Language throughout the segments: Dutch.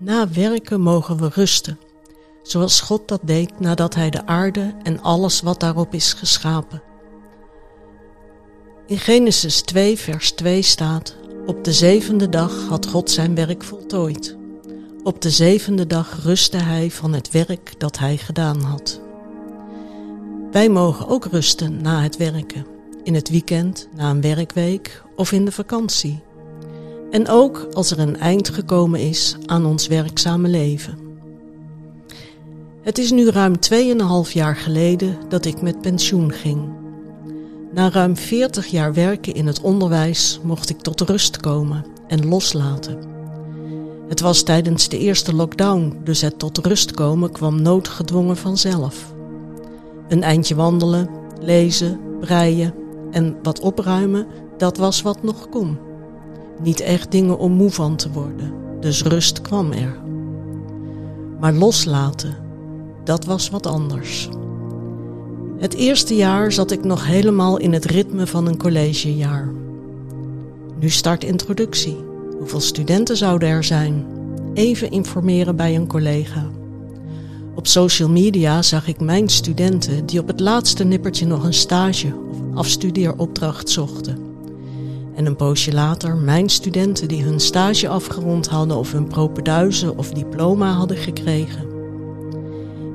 Na werken mogen we rusten, zoals God dat deed nadat Hij de aarde en alles wat daarop is geschapen. In Genesis 2, vers 2 staat: Op de zevende dag had God zijn werk voltooid. Op de zevende dag rustte Hij van het werk dat Hij gedaan had. Wij mogen ook rusten na het werken, in het weekend, na een werkweek of in de vakantie. En ook als er een eind gekomen is aan ons werkzame leven. Het is nu ruim 2,5 jaar geleden dat ik met pensioen ging. Na ruim 40 jaar werken in het onderwijs mocht ik tot rust komen en loslaten. Het was tijdens de eerste lockdown, dus het tot rust komen kwam noodgedwongen vanzelf. Een eindje wandelen, lezen, breien en wat opruimen, dat was wat nog kon. Niet echt dingen om moe van te worden, dus rust kwam er. Maar loslaten, dat was wat anders. Het eerste jaar zat ik nog helemaal in het ritme van een collegejaar. Nu start introductie. Hoeveel studenten zouden er zijn? Even informeren bij een collega. Op social media zag ik mijn studenten die op het laatste nippertje nog een stage of afstudeeropdracht zochten. En een poosje later mijn studenten die hun stage afgerond hadden of hun propeduizen of diploma hadden gekregen.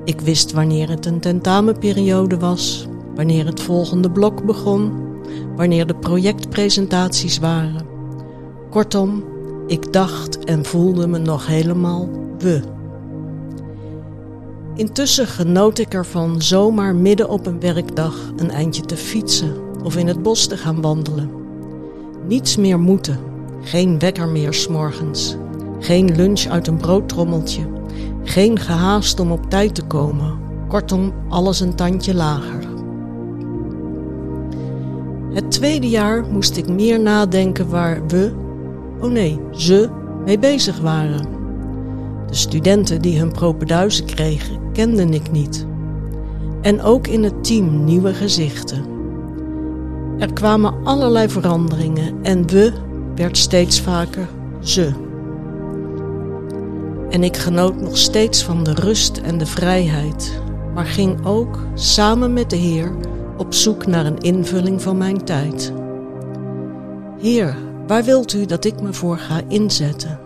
Ik wist wanneer het een tentamenperiode was, wanneer het volgende blok begon, wanneer de projectpresentaties waren. Kortom, ik dacht en voelde me nog helemaal we. Intussen genoot ik ervan zomaar midden op een werkdag een eindje te fietsen of in het bos te gaan wandelen. Niets meer moeten, geen wekker meer s'morgens, geen lunch uit een broodtrommeltje, geen gehaast om op tijd te komen, kortom alles een tandje lager. Het tweede jaar moest ik meer nadenken waar we, oh nee, ze, mee bezig waren. De studenten die hun propeduizen kregen, kende ik niet. En ook in het team nieuwe gezichten. Er kwamen allerlei veranderingen en we werd steeds vaker ze. En ik genoot nog steeds van de rust en de vrijheid, maar ging ook samen met de Heer op zoek naar een invulling van mijn tijd. Heer, waar wilt u dat ik me voor ga inzetten?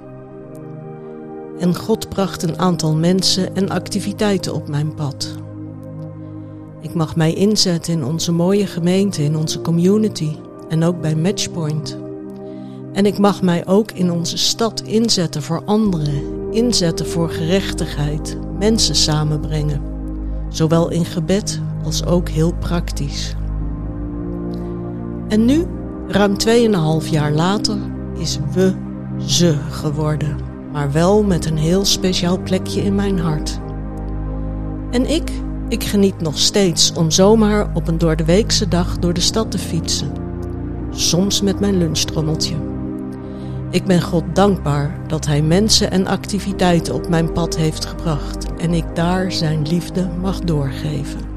En God bracht een aantal mensen en activiteiten op mijn pad. Ik mag mij inzetten in onze mooie gemeente, in onze community en ook bij Matchpoint. En ik mag mij ook in onze stad inzetten voor anderen, inzetten voor gerechtigheid, mensen samenbrengen, zowel in gebed als ook heel praktisch. En nu, ruim 2,5 jaar later, is we ze geworden maar wel met een heel speciaal plekje in mijn hart. En ik, ik geniet nog steeds om zomaar op een doordeweekse dag door de stad te fietsen. Soms met mijn lunchtrommeltje. Ik ben God dankbaar dat Hij mensen en activiteiten op mijn pad heeft gebracht en ik daar Zijn liefde mag doorgeven.